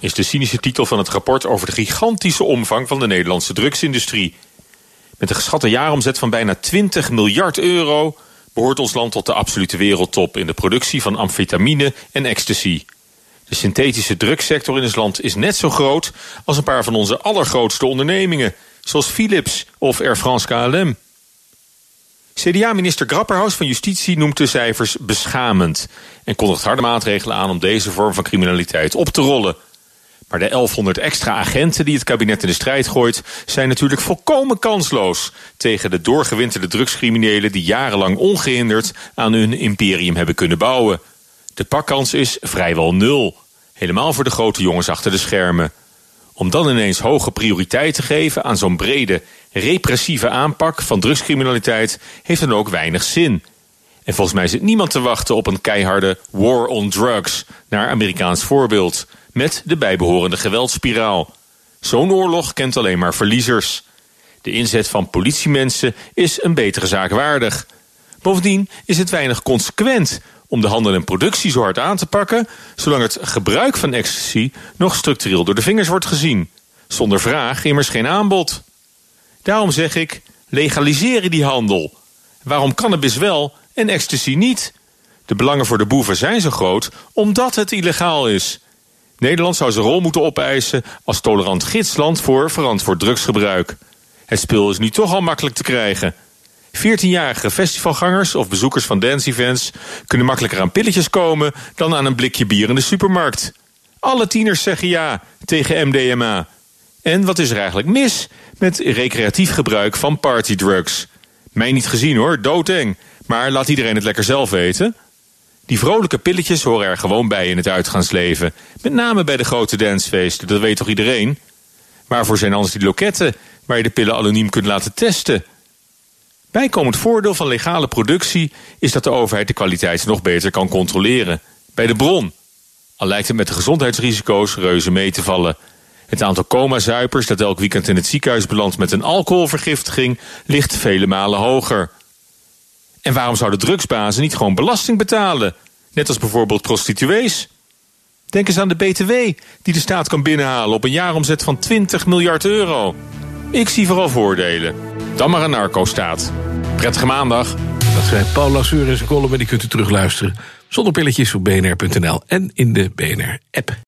is de cynische titel van het rapport over de gigantische omvang van de Nederlandse drugsindustrie. Met een geschatte jaaromzet van bijna 20 miljard euro behoort ons land tot de absolute wereldtop in de productie van amfetamine en ecstasy. De synthetische drugssector in ons land is net zo groot als een paar van onze allergrootste ondernemingen, zoals Philips of Air France KLM. CDA-minister Grapperhaus van Justitie noemt de cijfers beschamend en kondigt harde maatregelen aan om deze vorm van criminaliteit op te rollen. Maar de 1100 extra agenten die het kabinet in de strijd gooit, zijn natuurlijk volkomen kansloos tegen de doorgewinterde drugscriminelen die jarenlang ongehinderd aan hun imperium hebben kunnen bouwen. De pakkans is vrijwel nul, helemaal voor de grote jongens achter de schermen. Om dan ineens hoge prioriteit te geven aan zo'n brede, repressieve aanpak van drugscriminaliteit heeft dan ook weinig zin. En volgens mij zit niemand te wachten op een keiharde war on drugs, naar Amerikaans voorbeeld, met de bijbehorende geweldspiraal. Zo'n oorlog kent alleen maar verliezers. De inzet van politiemensen is een betere zaak waardig. Bovendien is het weinig consequent om de handel en productie zo hard aan te pakken, zolang het gebruik van ecstasy nog structureel door de vingers wordt gezien. Zonder vraag immers geen aanbod. Daarom zeg ik, legaliseren die handel. Waarom cannabis wel en ecstasy niet? De belangen voor de boeven zijn zo groot omdat het illegaal is. Nederland zou zijn rol moeten opeisen als tolerant gidsland voor verantwoord drugsgebruik. Het spul is nu toch al makkelijk te krijgen. 14-jarige festivalgangers of bezoekers van dance-events kunnen makkelijker aan pilletjes komen dan aan een blikje bier in de supermarkt. Alle tieners zeggen ja tegen MDMA. En wat is er eigenlijk mis met recreatief gebruik van partydrugs? Mij niet gezien hoor, doodeng. Maar laat iedereen het lekker zelf weten. Die vrolijke pilletjes horen er gewoon bij in het uitgaansleven. Met name bij de grote dancefeesten, dat weet toch iedereen? Waarvoor zijn anders die loketten waar je de pillen anoniem kunt laten testen? Bijkomend voordeel van legale productie is dat de overheid de kwaliteit nog beter kan controleren. Bij de bron. Al lijkt het met de gezondheidsrisico's reuze mee te vallen. Het aantal coma-zuipers dat elk weekend in het ziekenhuis belandt met een alcoholvergiftiging ligt vele malen hoger. En waarom zouden drugsbazen niet gewoon belasting betalen? Net als bijvoorbeeld prostituees. Denk eens aan de BTW die de staat kan binnenhalen op een jaaromzet van 20 miljard euro. Ik zie vooral voordelen. Dan maar een narco-staat. Prettige maandag. Dat zei Paul Lasseur in zijn column en die kunt u terugluisteren. Zonder pilletjes op bnr.nl en in de BNR-app.